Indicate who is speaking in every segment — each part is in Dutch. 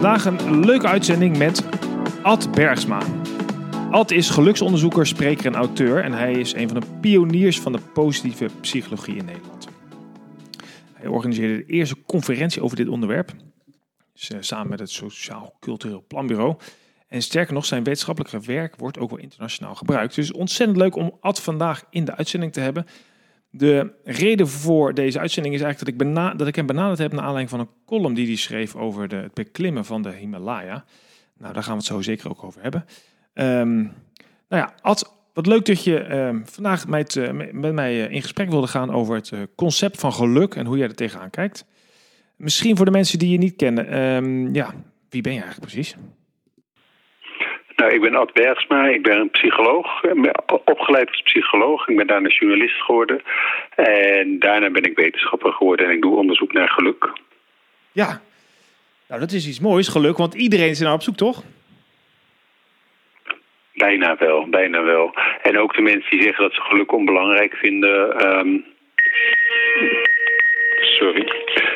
Speaker 1: Vandaag een leuke uitzending met Ad Bergsma. Ad is geluksonderzoeker, spreker en auteur en hij is een van de pioniers van de positieve psychologie in Nederland. Hij organiseerde de eerste conferentie over dit onderwerp, dus, eh, samen met het Sociaal Cultureel Planbureau. En sterker nog, zijn wetenschappelijke werk wordt ook wel internationaal gebruikt. Dus ontzettend leuk om Ad vandaag in de uitzending te hebben. De reden voor deze uitzending is eigenlijk dat ik, dat ik hem benaderd heb naar aanleiding van een column die hij schreef over de, het beklimmen van de Himalaya. Nou, daar gaan we het zo zeker ook over hebben. Ehm, nou ja, Ad, wat leuk dat je ehm, vandaag met, eh, met met mij eh, in gesprek wilde gaan over het eh, concept van geluk en hoe jij er tegenaan kijkt. Misschien voor de mensen die je niet kennen, ehm, ja, wie ben je eigenlijk precies?
Speaker 2: Nou, ik ben Ad Bergsma, ik ben een psycholoog, ben opgeleid als psycholoog. Ik ben daarna journalist geworden en daarna ben ik wetenschapper geworden en ik doe onderzoek naar geluk.
Speaker 1: Ja, nou dat is iets moois, geluk, want iedereen is er nou op zoek, toch?
Speaker 2: Bijna wel, bijna wel. En ook de mensen die zeggen dat ze geluk onbelangrijk vinden. ehm, Sorry,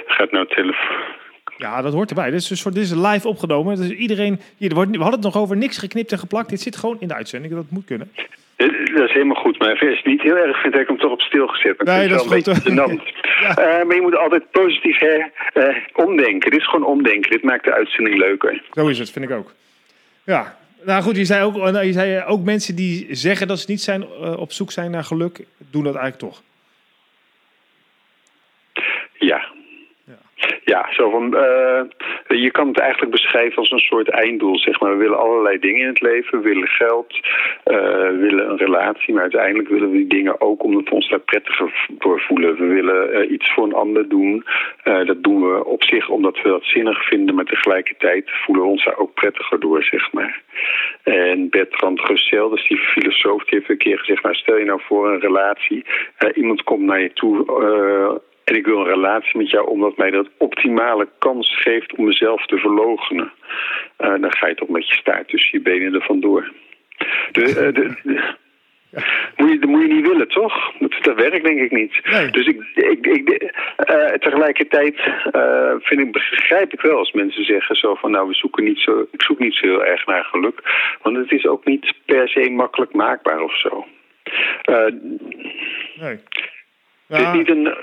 Speaker 2: gaat nou telefoon.
Speaker 1: Ja, dat hoort erbij. Dit is, een soort, dit is live opgenomen. Dus iedereen, hier, er wordt, we hadden het nog over niks geknipt en geplakt. Dit zit gewoon in de uitzending. Dat moet kunnen.
Speaker 2: Eh, Dat is helemaal goed, maar als je het niet heel erg vindt, heb ik hem toch op stil gezet.
Speaker 1: Nee, dat is
Speaker 2: wel een
Speaker 1: goed.
Speaker 2: Eh, maar je moet altijd positief hè, eh, omdenken. Dit is gewoon omdenken. Dit maakt de uitzending leuker.
Speaker 1: Zo is het, vind ik ook. Ja, nou goed, je zei ook, je zei ook mensen die zeggen dat ze niet zijn, op zoek zijn naar geluk, doen dat eigenlijk toch.
Speaker 2: Ja. Ja, zo van, eh, je kan het eigenlijk beschrijven als een soort einddoel. Zeg maar. We willen allerlei dingen in het leven. We willen geld, eh, willen een relatie. Maar uiteindelijk willen we die dingen ook omdat we ons daar prettiger door voelen. We willen eh, iets voor een ander doen. Dat doen we op zich omdat we dat zinnig vinden. Maar tegelijkertijd voelen we ons daar ook prettiger door, zeg maar. En Bertrand Russell, dus die filosoof, die heeft een keer gezegd... Nou, stel je nou voor een relatie. Iemand komt naar je toe... en ik wil een relatie met jou omdat mij dat optimale kans geeft om mezelf te verloochenen. Eh, dan ga je toch met je staart tussen je benen er vandoor. De, eh, de, de- moet je, dat moet je niet willen, toch? Dat, dat werkt denk ik niet.
Speaker 1: Nee.
Speaker 2: Dus ik, ik, ik, eh, tegelijkertijd vind ik, begrijp ik wel als mensen zeggen zo van nou we zoeken niet zo, ik zoek niet zo heel erg naar geluk. Want het is ook niet per se makkelijk maakbaar of zo.
Speaker 1: Nee.
Speaker 2: Het is niet een,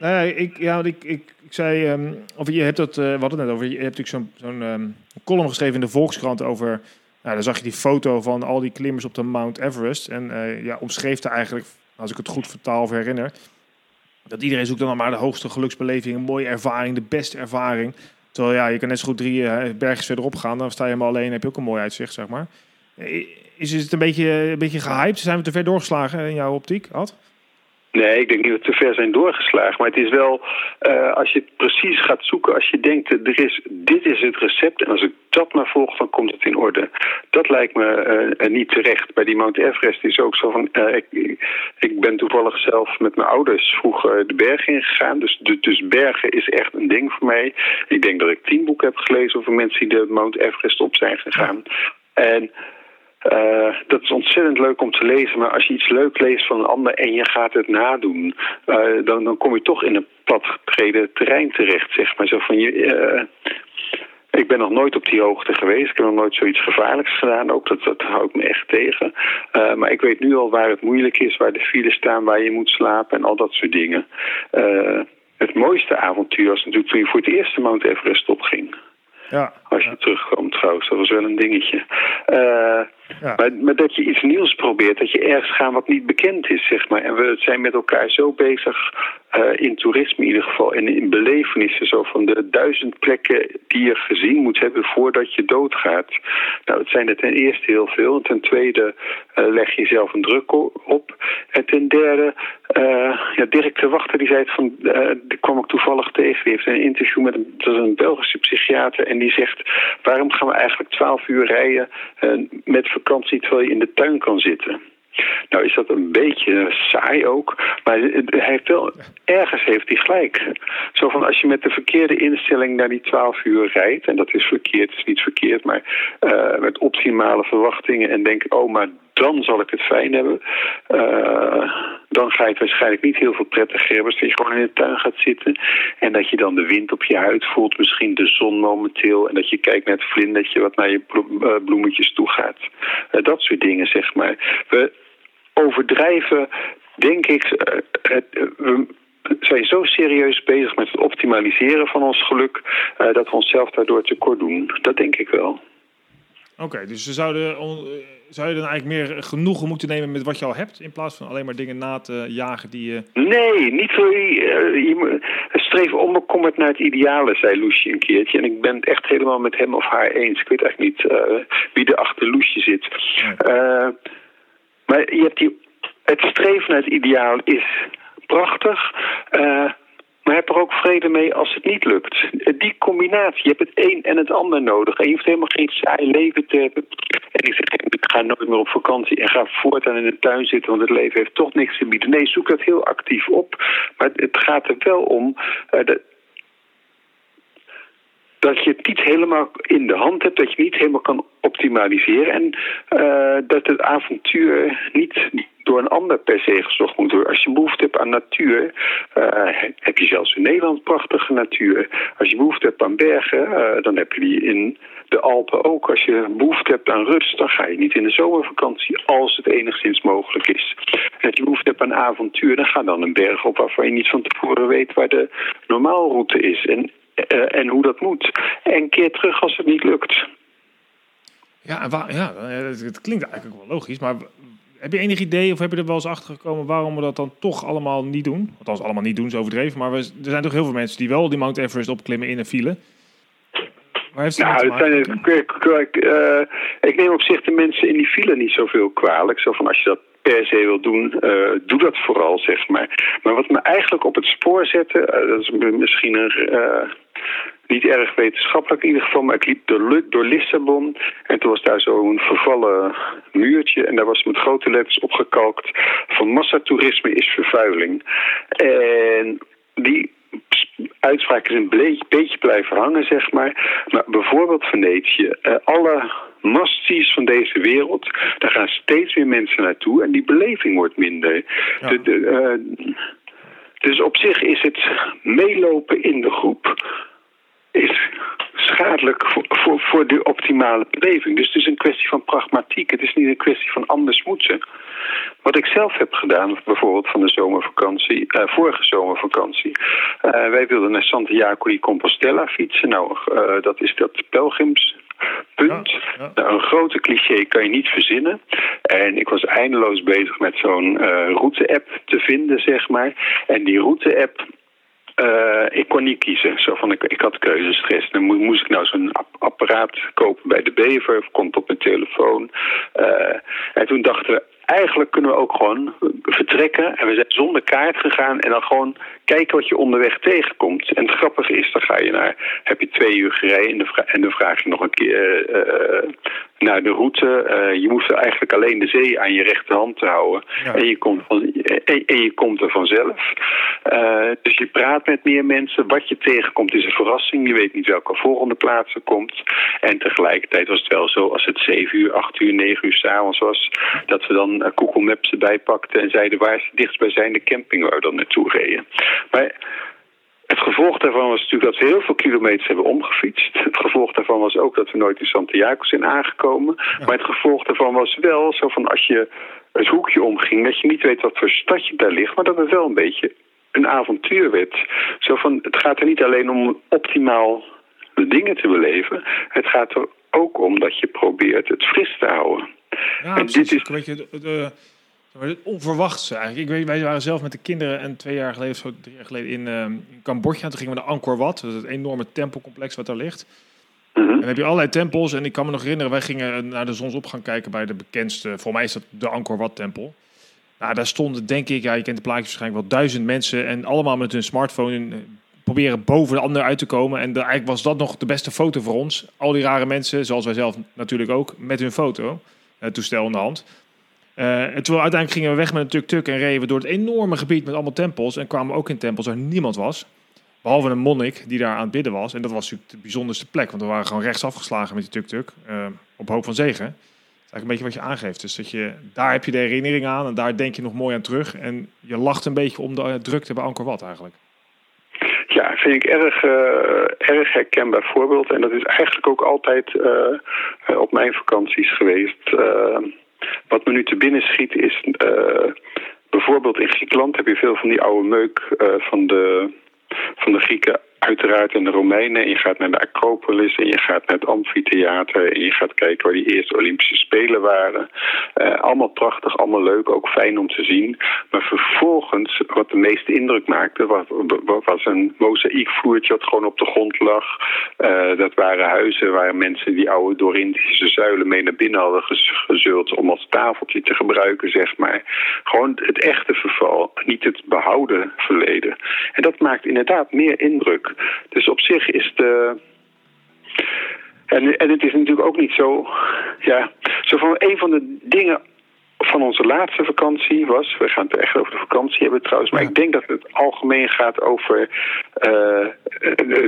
Speaker 1: Nee, ik, ja, ik, ik, ik zei, ehm, of je hebt dat, hadden het net over, je hebt natuurlijk zo'n zo'n ehm, column geschreven in de Volkskrant over, nou, dan zag je die foto van al die klimmers op de Mount Everest en eh, ja, omschreef er eigenlijk, als ik het goed vertaal of herinner, dat iedereen zoekt dan maar de hoogste geluksbeleving, een mooie ervaring, de beste ervaring. Terwijl ja, je kan net zo goed drie eh, bergjes verderop gaan, dan sta je helemaal alleen, heb je ook een mooi uitzicht, zeg maar. Eh, Is het een beetje, een beetje gehyped? Zijn we te ver doorgeslagen in jouw optiek, Ad?
Speaker 2: Nee, ik denk niet dat we te ver zijn doorgeslagen. Maar het is wel, eh, als je het precies gaat zoeken, als je denkt, er is, dit is het recept en als ik dat maar volg, dan komt het in orde. Dat lijkt me eh, eh, niet terecht. Bij die Mount Everest is ook zo van, ik, ik ben toevallig zelf met mijn ouders vroeger de bergen ingegaan. Dus, dus, dus bergen is echt een ding voor mij. Ik denk dat ik tien boeken heb gelezen over mensen die de Mount Everest op zijn gegaan. En eh, dat is ontzettend leuk om te lezen, maar als je iets leuk leest van een ander en je gaat het nadoen, eh, dan, dan kom je toch in een platgetreden terrein terecht, zeg maar. Zo van je, eh, ik ben nog nooit op die hoogte geweest, ik heb nog nooit zoiets gevaarlijks gedaan, ook dat, dat houdt me echt tegen. Maar ik weet nu al waar het moeilijk is, waar de files staan, waar je moet slapen en al dat soort dingen. Het mooiste avontuur was natuurlijk toen je voor het eerst de Mount Everest opging.
Speaker 1: Ja.
Speaker 2: Als je terugkomt trouwens, dat was wel een dingetje. Eh,
Speaker 1: Ja.
Speaker 2: maar, maar dat je iets nieuws probeert, dat je ergens gaat wat niet bekend is, zeg maar. En we zijn met elkaar zo bezig, eh, in toerisme in ieder geval, en in belevenissen, zo van de duizend plekken die je gezien moet hebben voordat je doodgaat. Nou, het zijn er ten eerste heel veel. En ten tweede leg je jezelf een druk op. En ten derde, ja, Dirk de Wachter die zei het van, die kwam ik toevallig tegen. Die heeft een interview met een, dat is een Belgische psychiater en die zegt, waarom gaan we eigenlijk twaalf uur rijden met vakantie terwijl je in de tuin kan zitten? Nou is dat een beetje saai ook, maar hij heeft wel, ergens heeft hij gelijk. Zo van als je met de verkeerde instelling naar die 12 uur rijdt, en dat is verkeerd, is niet verkeerd, maar uh, met optimale verwachtingen en denk, oh maar dan zal ik het fijn hebben. Uh, dan ga je het waarschijnlijk niet heel veel prettiger hebben als je gewoon in de tuin gaat zitten. En dat je dan de wind op je huid voelt, misschien de zon momenteel. En dat je kijkt naar het vlindertje wat naar je eh, bloemetjes toe gaat. Uh, dat soort dingen, zeg maar. We overdrijven, denk ik, het, we zijn zo serieus bezig met het optimaliseren van ons geluk... dat we onszelf daardoor tekort doen. Dat denk ik wel.
Speaker 1: Oké, dus ze zouden zou je dan eigenlijk meer genoegen moeten nemen met wat je al hebt, in plaats van alleen maar dingen na te jagen die je...
Speaker 2: Nee, niet zo. Uh, je streef onbekommerd naar het ideale, zei Loesje een keertje. En ik ben het echt helemaal met hem of haar eens. Ik weet eigenlijk niet uh, wie er achter Loesje zit. Uh, maar je hebt die, het streven naar het ideaal is prachtig. Maar heb er ook vrede mee als het niet lukt. Die combinatie, je hebt het een en het ander nodig. En je hoeft helemaal geen saai leven te hebben. En ik zeg, ik ga nooit meer op vakantie en ga voortaan in de tuin zitten, want het leven heeft toch niks te bieden. Nee, zoek dat heel actief op. Maar het gaat er wel om. De, dat je het niet helemaal in de hand hebt, dat je niet helemaal kan optimaliseren en uh, dat het avontuur niet door een ander per se gezocht moet worden. Als je behoefte hebt aan natuur, uh, heb je zelfs in Nederland prachtige natuur. Als je behoefte hebt aan bergen, uh, dan heb je die in de Alpen ook. Als je behoefte hebt aan rust, dan ga je niet in de zomervakantie, als het enigszins mogelijk is. Als je behoefte hebt aan avontuur, dan ga dan een berg op waarvan je niet van tevoren weet waar de normaalroute is. En uh, en hoe dat moet. En keer terug als het niet lukt.
Speaker 1: Ja, ja, het klinkt eigenlijk wel logisch, maar heb je enig idee of heb je er wel eens achter gekomen waarom we dat dan toch allemaal niet doen? Althans, allemaal niet doen, is overdreven. Maar we, er zijn toch heel veel mensen die wel die Mount Everest opklimmen in een file.
Speaker 2: Waar heeft nou, het zijn, ik, uh, ik neem op zich de mensen in die file niet zoveel kwalijk. Zo van als je dat per se wil doen, uh, doe dat vooral, zeg maar. Maar wat me eigenlijk op het spoor zette, uh, dat is misschien een, uh, niet erg wetenschappelijk in ieder geval, maar ik liep door, door Lissabon en toen was daar zo'n vervallen muurtje en daar was met grote letters opgekalkt van massatoerisme is vervuiling. En die uitspraak is een beetje blijven hangen, zeg maar. Maar bijvoorbeeld Venetië, alle masties van deze wereld, daar gaan steeds meer mensen naartoe en die beleving wordt minder. De, de, uh, dus op zich is het meelopen in de groep is schadelijk voor, voor, voor, de optimale beleving. Dus het is een kwestie van pragmatiek. Het is niet een kwestie van anders moeten. Wat ik zelf heb gedaan, bijvoorbeeld van de zomervakantie, uh, vorige zomervakantie. Uh, wij wilden naar Santiago di Compostela fietsen. Nou, uh, dat is dat pelgrims Punt. Nou, een grote cliché kan je niet verzinnen. En ik was eindeloos bezig met zo'n uh, route-app te vinden, zeg maar. En die route-app, uh, ik kon niet kiezen. Zo van, ik, ik had keuzestress. Dan moest ik nou zo'n apparaat kopen bij de Bever of komt op mijn telefoon. Uh, en toen dachten we, eigenlijk kunnen we ook gewoon vertrekken. En we zijn zonder kaart gegaan en dan gewoon kijken wat je onderweg tegenkomt. En het grappige is, dan ga je naar, heb je twee uur gereden en, de en dan vraag je nog een keer uh, naar de route. Uh, je hoeft eigenlijk alleen de zee aan je rechterhand te houden. Ja. En, je komt van, en, en, je komt er vanzelf. Uh, dus je praat met meer mensen. Wat je tegenkomt is een verrassing. Je weet niet welke volgende plaats er komt. En tegelijkertijd was het wel zo, als het 7 uur, 8 uur, 9 uur s'avonds was, dat we dan Google Maps erbij pakten en zeiden waar is de dichtstbijzijnde camping waar we dan naartoe reden. Maar het gevolg daarvan was natuurlijk dat we heel veel kilometers hebben omgefietst. Het gevolg daarvan was ook dat we nooit in Santiago zijn aangekomen. Maar het gevolg daarvan was wel zo van als je het hoekje omging, dat je niet weet wat voor stadje daar ligt, maar dat het wel een beetje een avontuur werd. Zo van, het gaat er niet alleen om optimaal de dingen te beleven. Het gaat er ook om dat je probeert het fris te houden.
Speaker 1: Ja, en dit is... De, de het onverwachts eigenlijk. Ik weet, wij waren zelf met de kinderen en twee jaar geleden, zo drie jaar geleden in, uh, in Cambodja. Toen gingen we naar Angkor Wat, dat is het enorme tempelcomplex wat daar ligt. En dan heb je allerlei tempels. En ik kan me nog herinneren, wij gingen naar de zonsopgang kijken bij de bekendste. Voor mij is dat de Angkor Wat tempel. Nou, daar stonden denk ik, ja, je kent de plaatjes waarschijnlijk wel, duizend mensen. En allemaal met hun smartphone in, proberen boven de ander uit te komen. En de, eigenlijk was dat nog de beste foto voor ons. Al die rare mensen, zoals wij zelf natuurlijk ook, met hun foto. Het toestel in de hand. Uh, en terwijl uiteindelijk gingen we weg met een tuk-tuk en reden we door het enorme gebied met allemaal tempels. En kwamen we ook in tempels waar niemand was. Behalve een monnik die daar aan het bidden was. En dat was natuurlijk de bijzonderste plek. Want we waren gewoon rechts afgeslagen met die tuk-tuk. Uh, op hoop van zegen. Dat is eigenlijk een beetje wat je aangeeft. Dus dat je, daar heb je de herinnering aan. En daar denk je nog mooi aan terug. En je lacht een beetje om de drukte bij Angkor Wat eigenlijk.
Speaker 2: Ja, vind ik erg, erg herkenbaar voorbeeld. En dat is eigenlijk ook altijd op mijn vakanties geweest. Wat me nu te binnen schiet is... bijvoorbeeld in Griekenland heb je veel van die oude meuk van, de, van de Grieken uiteraard in de Romeinen. En je gaat naar de Acropolis en je gaat naar het amfitheater. En je gaat kijken waar die eerste Olympische Spelen waren. Uh, allemaal prachtig, allemaal leuk, ook fijn om te zien. Maar vervolgens, wat de meeste indruk maakte, was, was een mozaïekvloertje dat gewoon op de grond lag. Uh, dat waren huizen waar mensen die oude Dorindische zuilen mee naar binnen hadden gezult om als tafeltje te gebruiken, zeg maar. Gewoon het echte verval, niet het behouden verleden. En dat maakt inderdaad meer indruk. Dus op zich is de. En, en het is natuurlijk ook niet zo. Ja, zo van een van de dingen van onze laatste vakantie was. We gaan het echt over de vakantie hebben trouwens. Maar ik denk dat het algemeen gaat over. Uh,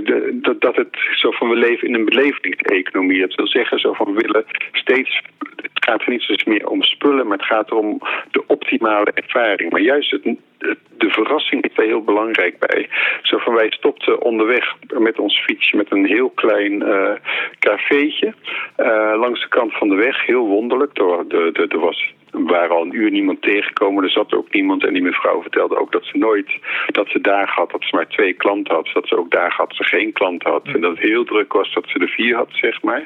Speaker 2: de, dat het zo van we leven in een belevingseconomie. Dat wil zeggen, zo van we willen steeds. Het gaat er niet zozeer meer om spullen, maar het gaat erom de optimale ervaring. Maar juist het, de verrassing is daar heel belangrijk bij. Zo van wij stopten onderweg met ons fietsje met een heel klein uh, cafeetje uh, langs de kant van de weg. Heel wonderlijk. Er, de, er was waren al een uur niemand tegengekomen, er zat ook niemand. En die mevrouw vertelde ook dat ze nooit, dat ze dagen had dat ze maar twee klanten had. Dat ze ook dagen had dat ze geen klanten had. En dat het heel druk was dat ze er vier had, zeg maar.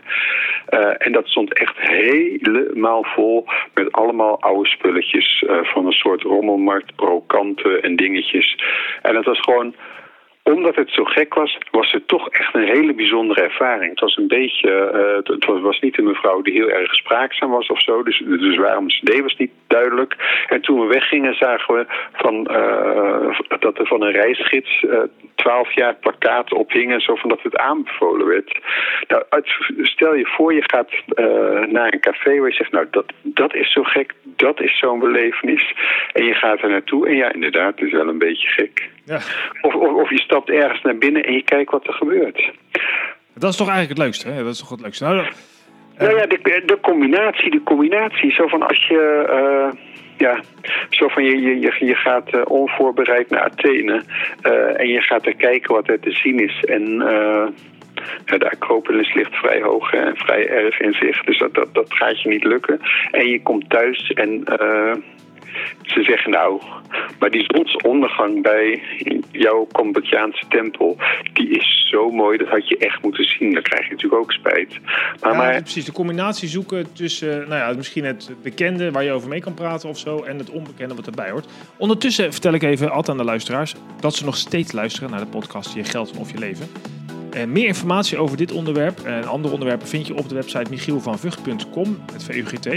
Speaker 2: Uh, en dat stond echt helemaal vol met allemaal oude spulletjes. Uh, van een soort rommelmarkt, brokanten en dingetjes. En het was gewoon omdat het zo gek was, was het toch echt een hele bijzondere ervaring. Het was een beetje, uh, het was niet een mevrouw die heel erg spraakzaam was of zo. Dus, dus waarom ze deed was niet duidelijk. En toen we weggingen zagen we van, uh, dat er van een reisgids uh, twaalf jaar plakkaten ophingen. Zo van dat het aanbevolen werd. Nou, stel je voor je gaat naar een café waar je zegt, nou dat, dat is zo gek, dat is zo'n belevenis. En je gaat er naartoe en ja inderdaad, het is wel een beetje gek. Ja. Of, of, of, je stapt ergens naar binnen en je kijkt wat er gebeurt.
Speaker 1: Dat is toch eigenlijk het leukste, hè? Dat is toch het leukste. Nou,
Speaker 2: nou ja, de, de, combinatie, de combinatie. Zo van als je... Uh, ja, zo van je, je, je gaat uh, onvoorbereid naar Athene en je gaat er kijken wat er te zien is. En ja, de Acropolis ligt vrij hoog en vrij erg in zicht, dus dat, dat, dat gaat je niet lukken. En je komt thuis en ze zeggen nou, maar die zonsondergang bij jouw Cambodjaanse tempel, die is zo mooi, dat had je echt moeten zien. Dan krijg je natuurlijk ook spijt.
Speaker 1: Maar, ja, maar... precies, de combinatie zoeken tussen, nou ja, misschien het bekende waar je over mee kan praten of zo, en het onbekende wat erbij hoort. Ondertussen vertel ik even altijd aan de luisteraars dat ze nog steeds luisteren naar de podcast Je Geld of Je Leven. En meer informatie over dit onderwerp en andere onderwerpen vind je op de website michielvanvugt.com, het VUGT.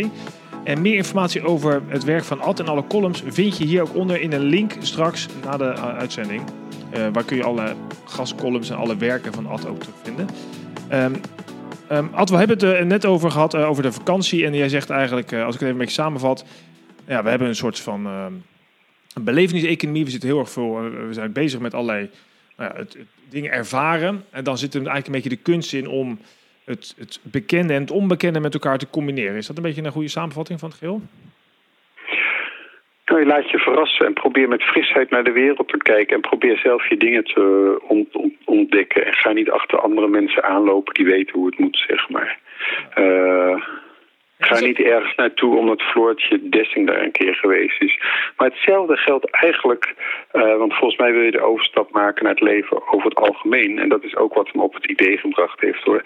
Speaker 1: En meer informatie over het werk van Ad en alle columns vind je hier ook onder in een link straks na de uh, uitzending. Uh, waar kun je alle gastcolumns en alle werken van Ad ook terugvinden. Um, Ad, we hebben het er net over gehad, over de vakantie. En jij zegt eigenlijk, als ik het even een beetje samenvat. Ja, we hebben een soort van uh, beleveniseconomie. We zitten heel erg veel, we zijn bezig met allerlei nou het dingen ervaren. En dan zit er eigenlijk een beetje de kunst in om het, het bekende en het onbekende met elkaar te combineren. Is dat een beetje een goede samenvatting van het geheel?
Speaker 2: Nou, je laat je verrassen en probeer met frisheid naar de wereld te kijken. En probeer zelf je dingen te ontdekken. En ga niet achter andere mensen aanlopen die weten hoe het moet, zeg maar. Uh, Ga niet ergens naartoe omdat Floortje Dessing daar een keer geweest is. Maar hetzelfde geldt eigenlijk, uh, want volgens mij wil je de overstap maken naar het leven over het algemeen. En dat is ook wat hem op het idee gebracht heeft hoor.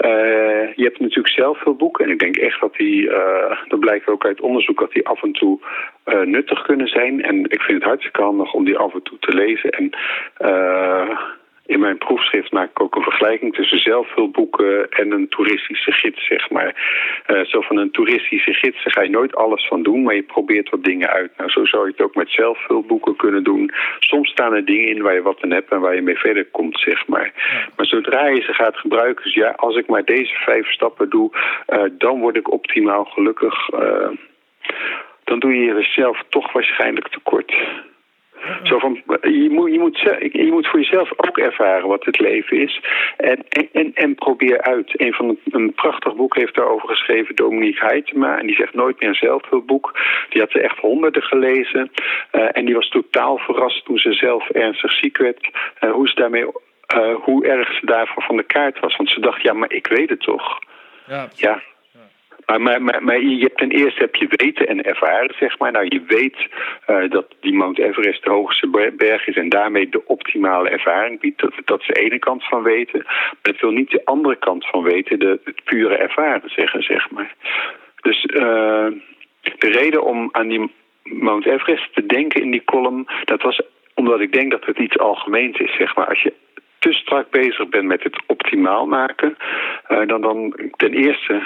Speaker 2: Uh, je hebt natuurlijk zelf veel boeken en ik denk echt dat die, uh, dat blijkt ook uit onderzoek, dat die af en toe nuttig kunnen zijn. En ik vind het hartstikke handig om die af en toe te lezen. En in mijn proefschrift maak ik ook een vergelijking tussen zelfhulpboeken en een toeristische gids, zeg maar. Uh, zo van een toeristische gids ga je nooit alles van doen, maar je probeert wat dingen uit. Nou, zo zou je het ook met zelfhulpboeken kunnen doen. Soms staan er dingen in waar je wat aan hebt en waar je mee verder komt, zeg maar. Maar zodra je ze gaat gebruiken, dus ja, als ik maar deze vijf stappen doe, uh, dan word ik optimaal gelukkig. Uh, dan doe je jezelf toch waarschijnlijk tekort. Zo van, je, moet, je, moet, je moet voor jezelf ook ervaren wat het leven is. En, en, en probeer uit. Een van een prachtig boek heeft daarover geschreven, Dominique Heitema. En die zegt nooit meer een zelfhulpboek. Die had ze echt honderden gelezen. Uh, en die was totaal verrast toen ze zelf ernstig ziek werd. Uh, hoe, ze daarmee, uh, hoe erg ze daarvoor van de kaart was. Want ze dacht, ja, maar ik weet het toch. Ja, ja maar, maar, maar, je hebt ten eerste heb je weten en ervaren, zeg maar. Nou, je weet uh, dat die Mount Everest de hoogste berg is en daarmee de optimale ervaring biedt. Dat, is de ene kant van weten. Maar het wil niet de andere kant van weten, de, het pure ervaren zeggen, zeg maar. Dus uh, de reden om aan die Mount Everest te denken in die column, dat was omdat ik denk dat het iets algemeens is, zeg maar. Als je te strak bezig bent met het optimaal maken, uh, dan, dan ten eerste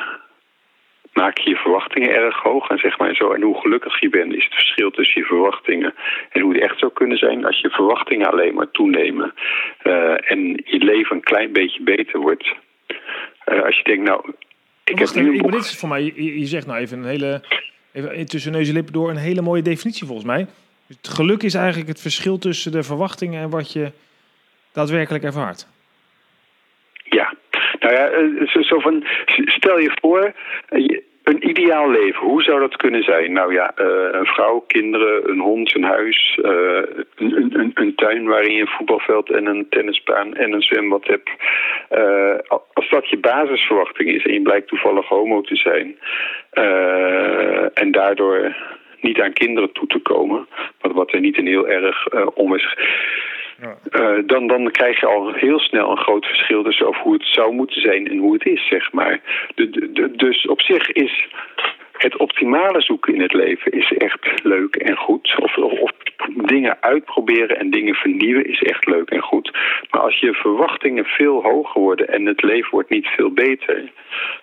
Speaker 2: maak je je verwachtingen erg hoog. En, zeg maar zo, en hoe gelukkig je bent is het verschil tussen je verwachtingen en hoe het echt zou kunnen zijn als je verwachtingen alleen maar toenemen. Uh, en je leven een klein beetje beter wordt. Uh, als je denkt, nou, ik heb nu
Speaker 1: een Dit is voor mij, je, je, zegt nou even een hele, even tussen neus en lippen door, een hele mooie definitie volgens mij. Het geluk is eigenlijk het verschil tussen de verwachtingen en wat je daadwerkelijk ervaart.
Speaker 2: Ja, nou ja, eh, zo van, stel je voor, een ideaal leven, hoe zou dat kunnen zijn? Nou ja, uh, een vrouw, kinderen, een hond, een huis, uh, een, een, een, tuin waarin je een voetbalveld en een tennisbaan en een zwembad hebt. Uh, als dat je basisverwachting is en je blijkt toevallig homo te zijn en daardoor niet aan kinderen toe te komen, wat, wat er niet een heel erg om is uh, dan, dan krijg je al heel snel een groot verschil tussen over hoe het zou moeten zijn en hoe het is, zeg maar. De, de, dus op zich is het optimale zoeken in het leven is echt leuk en goed. Of, of, dingen uitproberen en dingen vernieuwen is echt leuk en goed. Maar als je verwachtingen veel hoger worden en het leven wordt niet veel beter,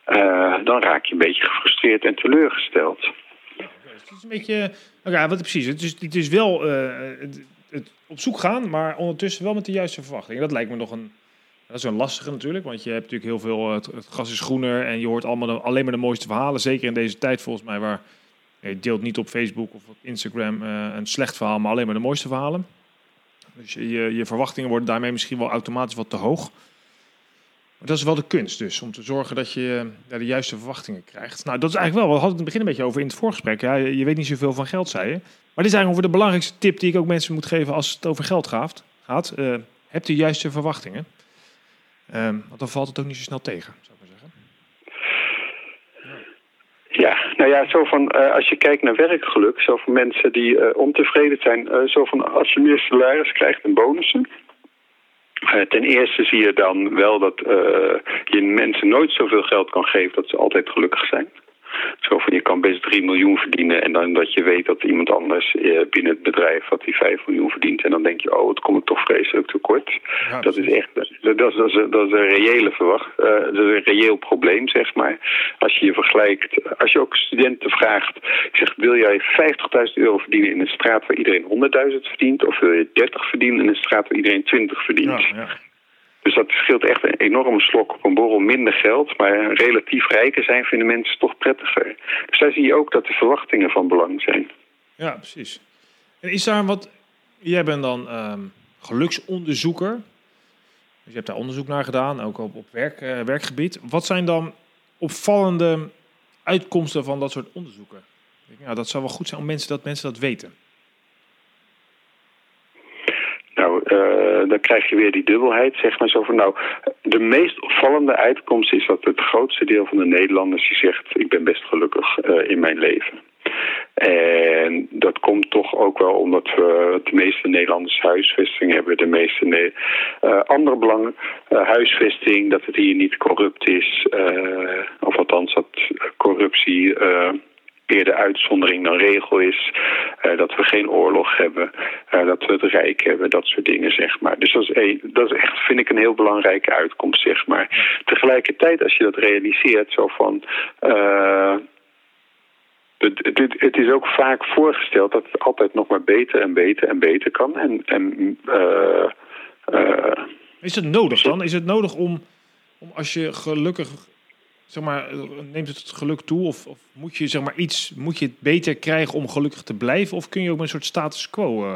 Speaker 2: uh, dan raak je een beetje gefrustreerd en teleurgesteld.
Speaker 1: Ja, het is een beetje. Ja, wat precies. Het is, het is wel. Uh, op zoek gaan, maar ondertussen wel met de juiste verwachtingen. Dat lijkt me nog een. Dat is een lastige natuurlijk, want je hebt natuurlijk heel veel. Het, het gras is groener en je hoort allemaal alleen maar de mooiste verhalen. Zeker in deze tijd volgens mij, waar je deelt niet op Facebook of op Instagram uh, een slecht verhaal, maar alleen maar de mooiste verhalen. Dus je, je verwachtingen worden daarmee misschien wel automatisch wat te hoog. Dat is wel de kunst dus, om te zorgen dat je ja, de juiste verwachtingen krijgt. Nou, dat is eigenlijk wel, we hadden het in het begin een beetje over in het voorgesprek. Ja, je weet niet zoveel van geld, zei je. Maar dit is eigenlijk over de belangrijkste tip die ik ook mensen moet geven als het over geld gaat. gaat uh, heb de juiste verwachtingen. Uh, want dan valt het ook niet zo snel tegen, zou ik maar zeggen.
Speaker 2: Ja, nou ja, zo van uh, als je kijkt naar werkgeluk, zo van mensen die uh, ontevreden zijn, zo van als je meer salaris krijgt en bonussen. Ten eerste zie je dan wel dat je mensen nooit zoveel geld kan geven dat ze altijd gelukkig zijn. Zo van je kan best 3 miljoen verdienen en dan dat je weet dat iemand anders eh, binnen het bedrijf dat die 5 miljoen verdient. En dan denk je, oh, het komt toch vreselijk tekort. Ja, dat is echt, dat, dat, is, dat is een reële verwacht, uh, dat is een reëel probleem, zeg maar. Als je je vergelijkt, als je ook studenten vraagt, zegt, wil jij 50.000 euro verdienen in een straat waar iedereen 100.000 verdient? Of wil je 30 verdienen in een straat waar iedereen 20 verdient? Ja, ja. Dus dat scheelt echt een enorme slok op een borrel minder geld. Maar relatief rijker zijn vinden mensen toch prettiger. Dus daar zie je ook dat de verwachtingen van belang zijn.
Speaker 1: Ja, precies. En is daar wat... Jij bent dan ehm, geluksonderzoeker. Dus je hebt daar onderzoek naar gedaan, ook op, op werk, uh, werkgebied. Wat zijn dan opvallende uitkomsten van dat soort onderzoeken? Ja, dat zou wel goed zijn om mensen dat mensen dat weten.
Speaker 2: Nou, uh, dan krijg je weer die dubbelheid, zeg maar zo van nou, de meest opvallende uitkomst is dat het grootste deel van de Nederlanders die zegt ik ben best gelukkig uh, in mijn leven. En dat komt toch ook wel omdat we de meeste Nederlanders huisvesting hebben. De meeste ne uh, andere belangen, huisvesting, dat het hier niet corrupt is. Uh, of althans dat corruptie eerder uitzondering dan regel is. Uh, dat we geen oorlog hebben. Uh, dat we het rijk hebben. Dat soort dingen, zeg maar. Dus dat is, een, dat is echt, vind ik, een heel belangrijke uitkomst, zeg maar. Tegelijkertijd, als je dat realiseert, zo van... Uh, het, het, het, is ook vaak voorgesteld dat het altijd nog maar beter en beter en beter kan. En, en,
Speaker 1: is het nodig dan? Is het nodig om, om als je gelukkig zeg maar, neemt het geluk toe? Of, of, moet je zeg maar iets, moet je het beter krijgen om gelukkig te blijven? Of kun je ook een soort status quo uh,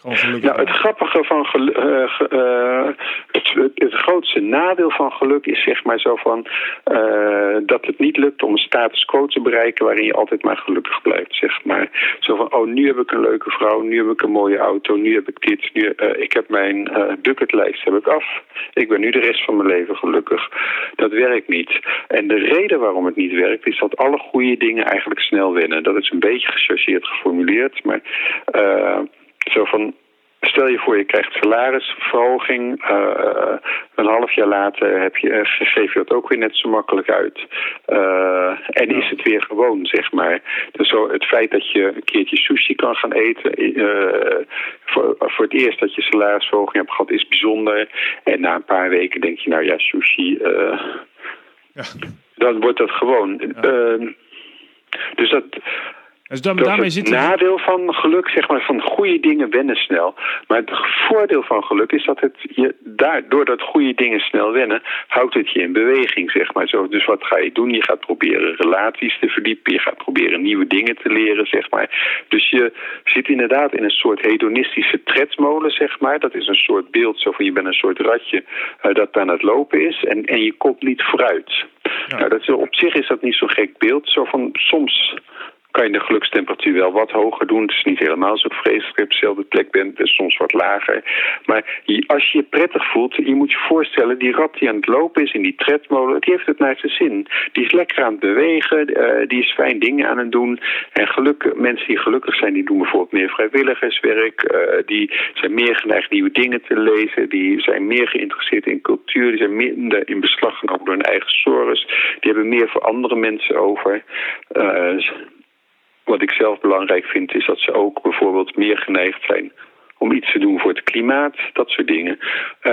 Speaker 2: gewoon nou, het grappige van geluk, uh, het, het, grootste nadeel van geluk is zeg maar zo van uh, dat het niet lukt om een status quo te bereiken waarin je altijd maar gelukkig blijft, zeg maar. Zo van, oh, nu heb ik een leuke vrouw, nu heb ik een mooie auto, nu heb ik dit, nu, ik heb mijn bucketlijst heb ik af. Ik ben nu de rest van mijn leven gelukkig. Dat werkt niet. En de reden waarom het niet werkt is dat alle goede dingen eigenlijk snel winnen. Dat is een beetje gechargeerd geformuleerd, maar zo van, Stel je voor, je krijgt salarisverhoging. Uh, een half jaar later heb je, geef je dat ook weer net zo makkelijk uit. Uh, en is het weer gewoon, zeg maar. Dus zo, het feit dat je een keertje sushi kan gaan eten. Uh, voor, voor het eerst dat je salarisverhoging hebt gehad, is bijzonder. En na een paar weken denk je, nou ja, sushi. Ja. Dan wordt dat gewoon. Ja. dus dat
Speaker 1: dus dan, daarmee
Speaker 2: het nadeel van geluk, zeg maar, van goede dingen wennen snel. Maar het voordeel van geluk is dat het je daar, doordat goede dingen snel wennen, houdt het je in beweging, zeg maar. Zo, dus wat ga je doen? Je gaat proberen relaties te verdiepen, je gaat proberen nieuwe dingen te leren, zeg maar. Dus je zit inderdaad in een soort hedonistische tredmolen, zeg maar. Dat is een soort beeld, zo van je bent een soort ratje uh, dat aan het lopen is en, en je komt niet vooruit. Nou, dat is, op zich is dat niet zo'n gek beeld. Zo van soms kan je de gelukstemperatuur wel wat hoger doen. Het is niet helemaal zo vreselijk op dezelfde plek bent, dus soms wat lager. Maar als je je prettig voelt, je moet je voorstellen, die rat die aan het lopen is in die tredmolen, die heeft het naar zijn zin. Die is lekker aan het bewegen, uh, die is fijn dingen aan het doen. En geluk, mensen die gelukkig zijn, die doen bijvoorbeeld meer vrijwilligerswerk, uh, die zijn meer geneigd nieuwe dingen te lezen, die zijn meer geïnteresseerd in cultuur, die zijn minder in beslag genomen door hun eigen zorgen, die hebben meer voor andere mensen over. Uh, wat ik zelf belangrijk vind is dat ze ook bijvoorbeeld meer geneigd zijn om iets te doen voor het klimaat, dat soort dingen. Uh,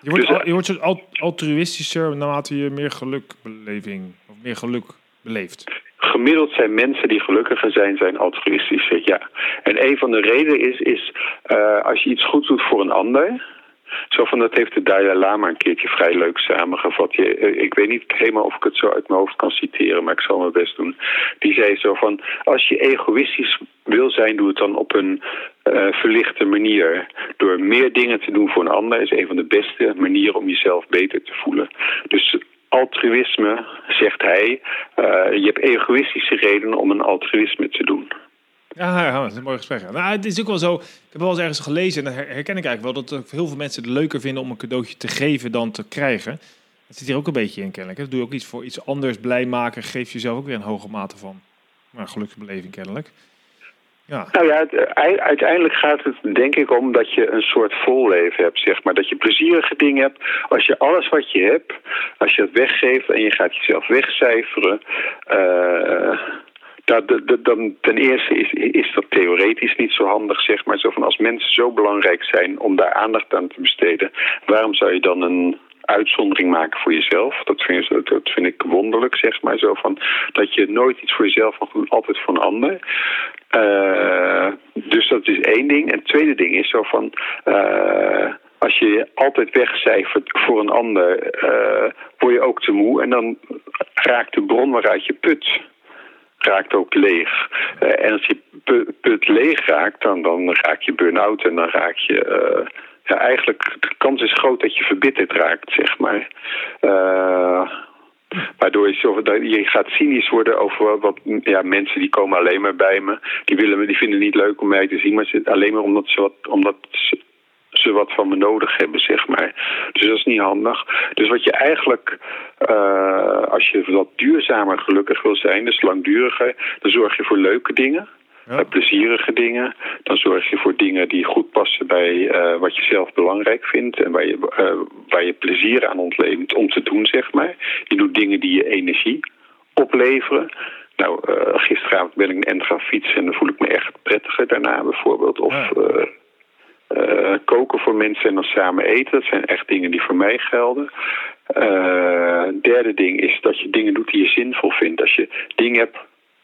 Speaker 1: je wordt, dus, je wordt zo altruïstischer naarmate je meer gelukbeleving of meer geluk beleeft.
Speaker 2: Gemiddeld zijn mensen die gelukkiger zijn, zijn altruïstischer, ja. En een van de redenen is, is uh, als je iets goed doet voor een ander, zo van, dat heeft de Dalai Lama een keertje vrij leuk samengevat. Je, eh, ik weet niet helemaal of ik het zo uit mijn hoofd kan citeren, maar ik zal mijn best doen. Die zei zo van, als je egoïstisch wil zijn, doe het dan op een uh, verlichte manier. Door meer dingen te doen voor een ander is een van de beste manieren om jezelf beter te voelen. Dus altruïsme, zegt hij, uh, je hebt egoïstische redenen om een altruïsme te doen.
Speaker 1: Ja, dat is een mooi gesprek. Nou, het is ook wel zo. Ik heb wel eens ergens gelezen en herken ik eigenlijk wel dat heel veel mensen het leuker vinden om een cadeautje te geven dan te krijgen. Dat zit hier ook een beetje in kennelijk. Dat doe je ook iets voor iets anders blij maken, geef jezelf ook weer een hoge mate van nou, geluksbeleving kennelijk.
Speaker 2: Ja. Nou ja, uiteindelijk gaat het denk ik om dat je een soort vol leven hebt, zeg maar. Dat je plezierige dingen hebt. Als je alles wat je hebt, als je het weggeeft en je gaat jezelf wegcijferen... Uh, dat, dan, ten eerste is, is dat theoretisch niet zo handig, zeg maar. Zo van als mensen zo belangrijk zijn om daar aandacht aan te besteden, waarom zou je dan een uitzondering maken voor jezelf? Dat vind, ik, wonderlijk, zeg maar. Zo van dat je nooit iets voor jezelf mag doen, altijd voor een ander. Uh, dus dat is één ding. En het tweede ding is zo van. Uh, als je altijd wegcijfert voor een ander, uh, word je ook te moe. En dan raakt de bron waaruit je put raakt ook leeg. Uh, en als je put leeg raakt, dan, dan raak je burn-out en dan raak je... Uh, ja, eigenlijk, de kans is groot dat je verbitterd raakt, zeg maar. Uh, Waardoor je, je gaat cynisch worden over wat ja, mensen die komen alleen maar bij me. Die, willen me, die vinden het niet leuk om mij te zien, maar alleen maar omdat ze, wat, omdat ze, ze wat van me nodig hebben, zeg maar. Dus dat is niet handig. Dus wat je eigenlijk, uh, als je wat duurzamer gelukkig wil zijn, dus langduriger, dan zorg je voor leuke dingen. Ja. plezierige dingen. Dan zorg je voor dingen die goed passen bij uh, wat je zelf belangrijk vindt en waar je, uh, waar je plezier aan ontleent om te doen, zeg maar. Je doet dingen die je energie opleveren. nou, uh, gisteravond ben ik een end gaan fietsen en dan voel ik me echt prettiger daarna bijvoorbeeld. Of ja. Uh, koken voor mensen en dan samen eten. Dat zijn echt dingen die voor mij gelden. derde ding is dat je dingen doet die je zinvol vindt. Als je dingen hebt,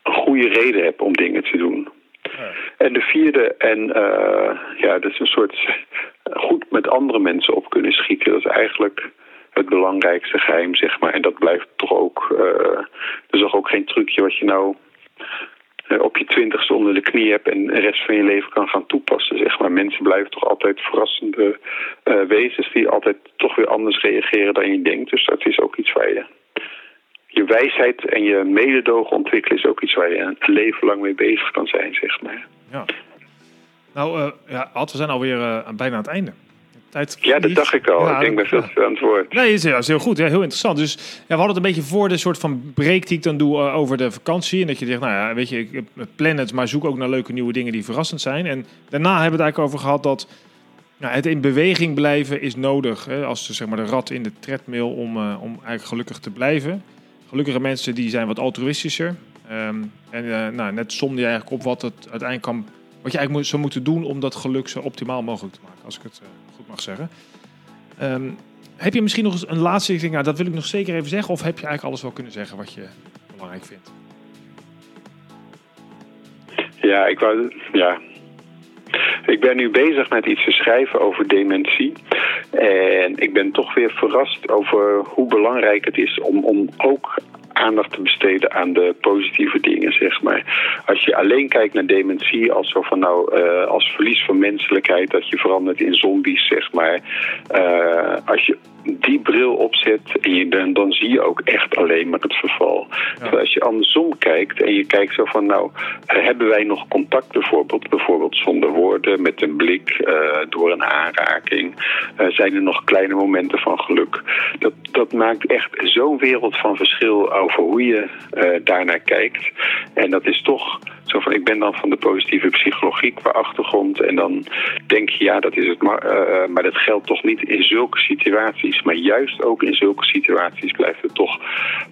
Speaker 2: een goede reden hebt om dingen te doen. Ja. En de vierde, en ja, dat is een soort goed met andere mensen op kunnen schieten. Dat is eigenlijk het belangrijkste geheim, zeg maar. En dat blijft toch ook. Uh, er is toch ook geen trucje wat je nou op je twintigste onder de knie hebt en de rest van je leven kan gaan toepassen, zeg maar. Mensen blijven toch altijd verrassende uh, wezens die altijd toch weer anders reageren dan je denkt. Dus dat is ook iets waar je. Je wijsheid en je mededogen ontwikkelen is ook iets waar je een leven lang mee bezig kan zijn, zeg maar.
Speaker 1: Ja. Nou, ja, Ad, we zijn alweer bijna aan het einde.
Speaker 2: Tijd ja, dat dacht ik al. ik denk bij veel te aan het woord.
Speaker 1: Nee, is, is heel goed. Ja, heel interessant. Dus ja, we hadden het een beetje voor de soort van break die ik dan doe uh, over de vakantie. En dat je zegt, nou ja, weet je, ik plan het, maar zoek ook naar leuke nieuwe dingen die verrassend zijn. En daarna hebben we het eigenlijk over gehad dat nou, het in beweging blijven is nodig. Hè, als de, zeg maar, de rat in de treadmill om, uh, om eigenlijk gelukkig te blijven. Gelukkige mensen die zijn wat altruïstischer. Um, en uh, nou, net somde je eigenlijk op wat het uiteindelijk kan wat je eigenlijk zou moeten doen om dat geluk zo optimaal mogelijk te maken, als ik het mag zeggen. Um, heb je misschien nog eens een laatste ding? Nou, dat wil ik nog zeker even zeggen. Of heb je eigenlijk alles wel kunnen zeggen wat je belangrijk vindt?
Speaker 2: Ja, ik wou. Ja. Ik ben nu bezig met iets te schrijven over dementie. En ik ben toch weer verrast over hoe belangrijk het is om, om ook aandacht te besteden aan de positieve dingen, zeg maar. Je alleen kijkt naar dementie als zo van nou, uh, als verlies van menselijkheid, dat je verandert in zombies, zeg maar. Uh, als je die bril opzet en je, dan, dan zie je ook echt alleen maar het verval. Ja. als je andersom kijkt en je kijkt zo van nou, hebben wij nog contact bijvoorbeeld, bijvoorbeeld zonder woorden, met een blik, uh, door een aanraking, zijn er nog kleine momenten van geluk. Dat, dat maakt echt zo'n wereld van verschil over hoe je daarnaar kijkt. En dat is toch zo van, ik ben dan van de positieve psychologie qua achtergrond en dan denk je ja, dat is het, maar, maar dat geldt toch niet in zulke situaties maar juist ook in zulke situaties blijft het toch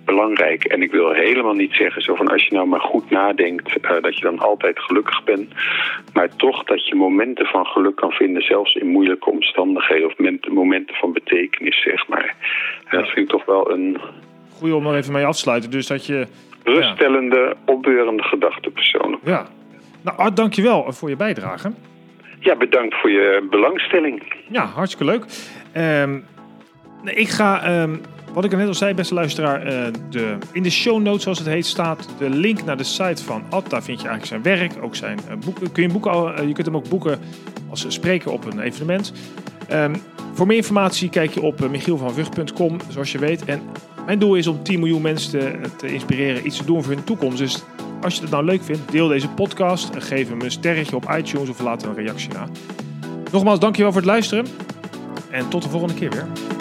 Speaker 2: belangrijk. En ik wil helemaal niet zeggen zo van als je nou maar goed nadenkt uh, dat je dan altijd gelukkig bent. Maar toch dat je momenten van geluk kan vinden, zelfs in moeilijke omstandigheden of momenten van betekenis, zeg maar. Dat vind ik toch wel een...
Speaker 1: Goeie om nog even mee af te sluiten. Dus dat je...
Speaker 2: Ruststellende, opbeurende gedachtenpersonen.
Speaker 1: Ja. Nou, Art, dankjewel voor je bijdrage.
Speaker 2: Ja, bedankt voor je belangstelling.
Speaker 1: Ja, hartstikke leuk. Um, ik ga, um, wat ik net al zei, beste luisteraar, uh, de, in de show notes, zoals het heet, staat de link naar de site van Ad. Daar vind je eigenlijk zijn werk, ook zijn uh, boeken. Kun je, boeken uh, je kunt hem ook boeken als spreker op een evenement. Um, voor meer informatie kijk je op michielvanvug.com, zoals je weet. En mijn doel is om 10 miljoen mensen te, te, inspireren iets te doen voor hun toekomst. Dus als je het nou leuk vindt, deel deze podcast. Geef hem een sterretje op iTunes of laat een reactie na. Nogmaals, dankjewel voor het luisteren. En tot de volgende keer weer.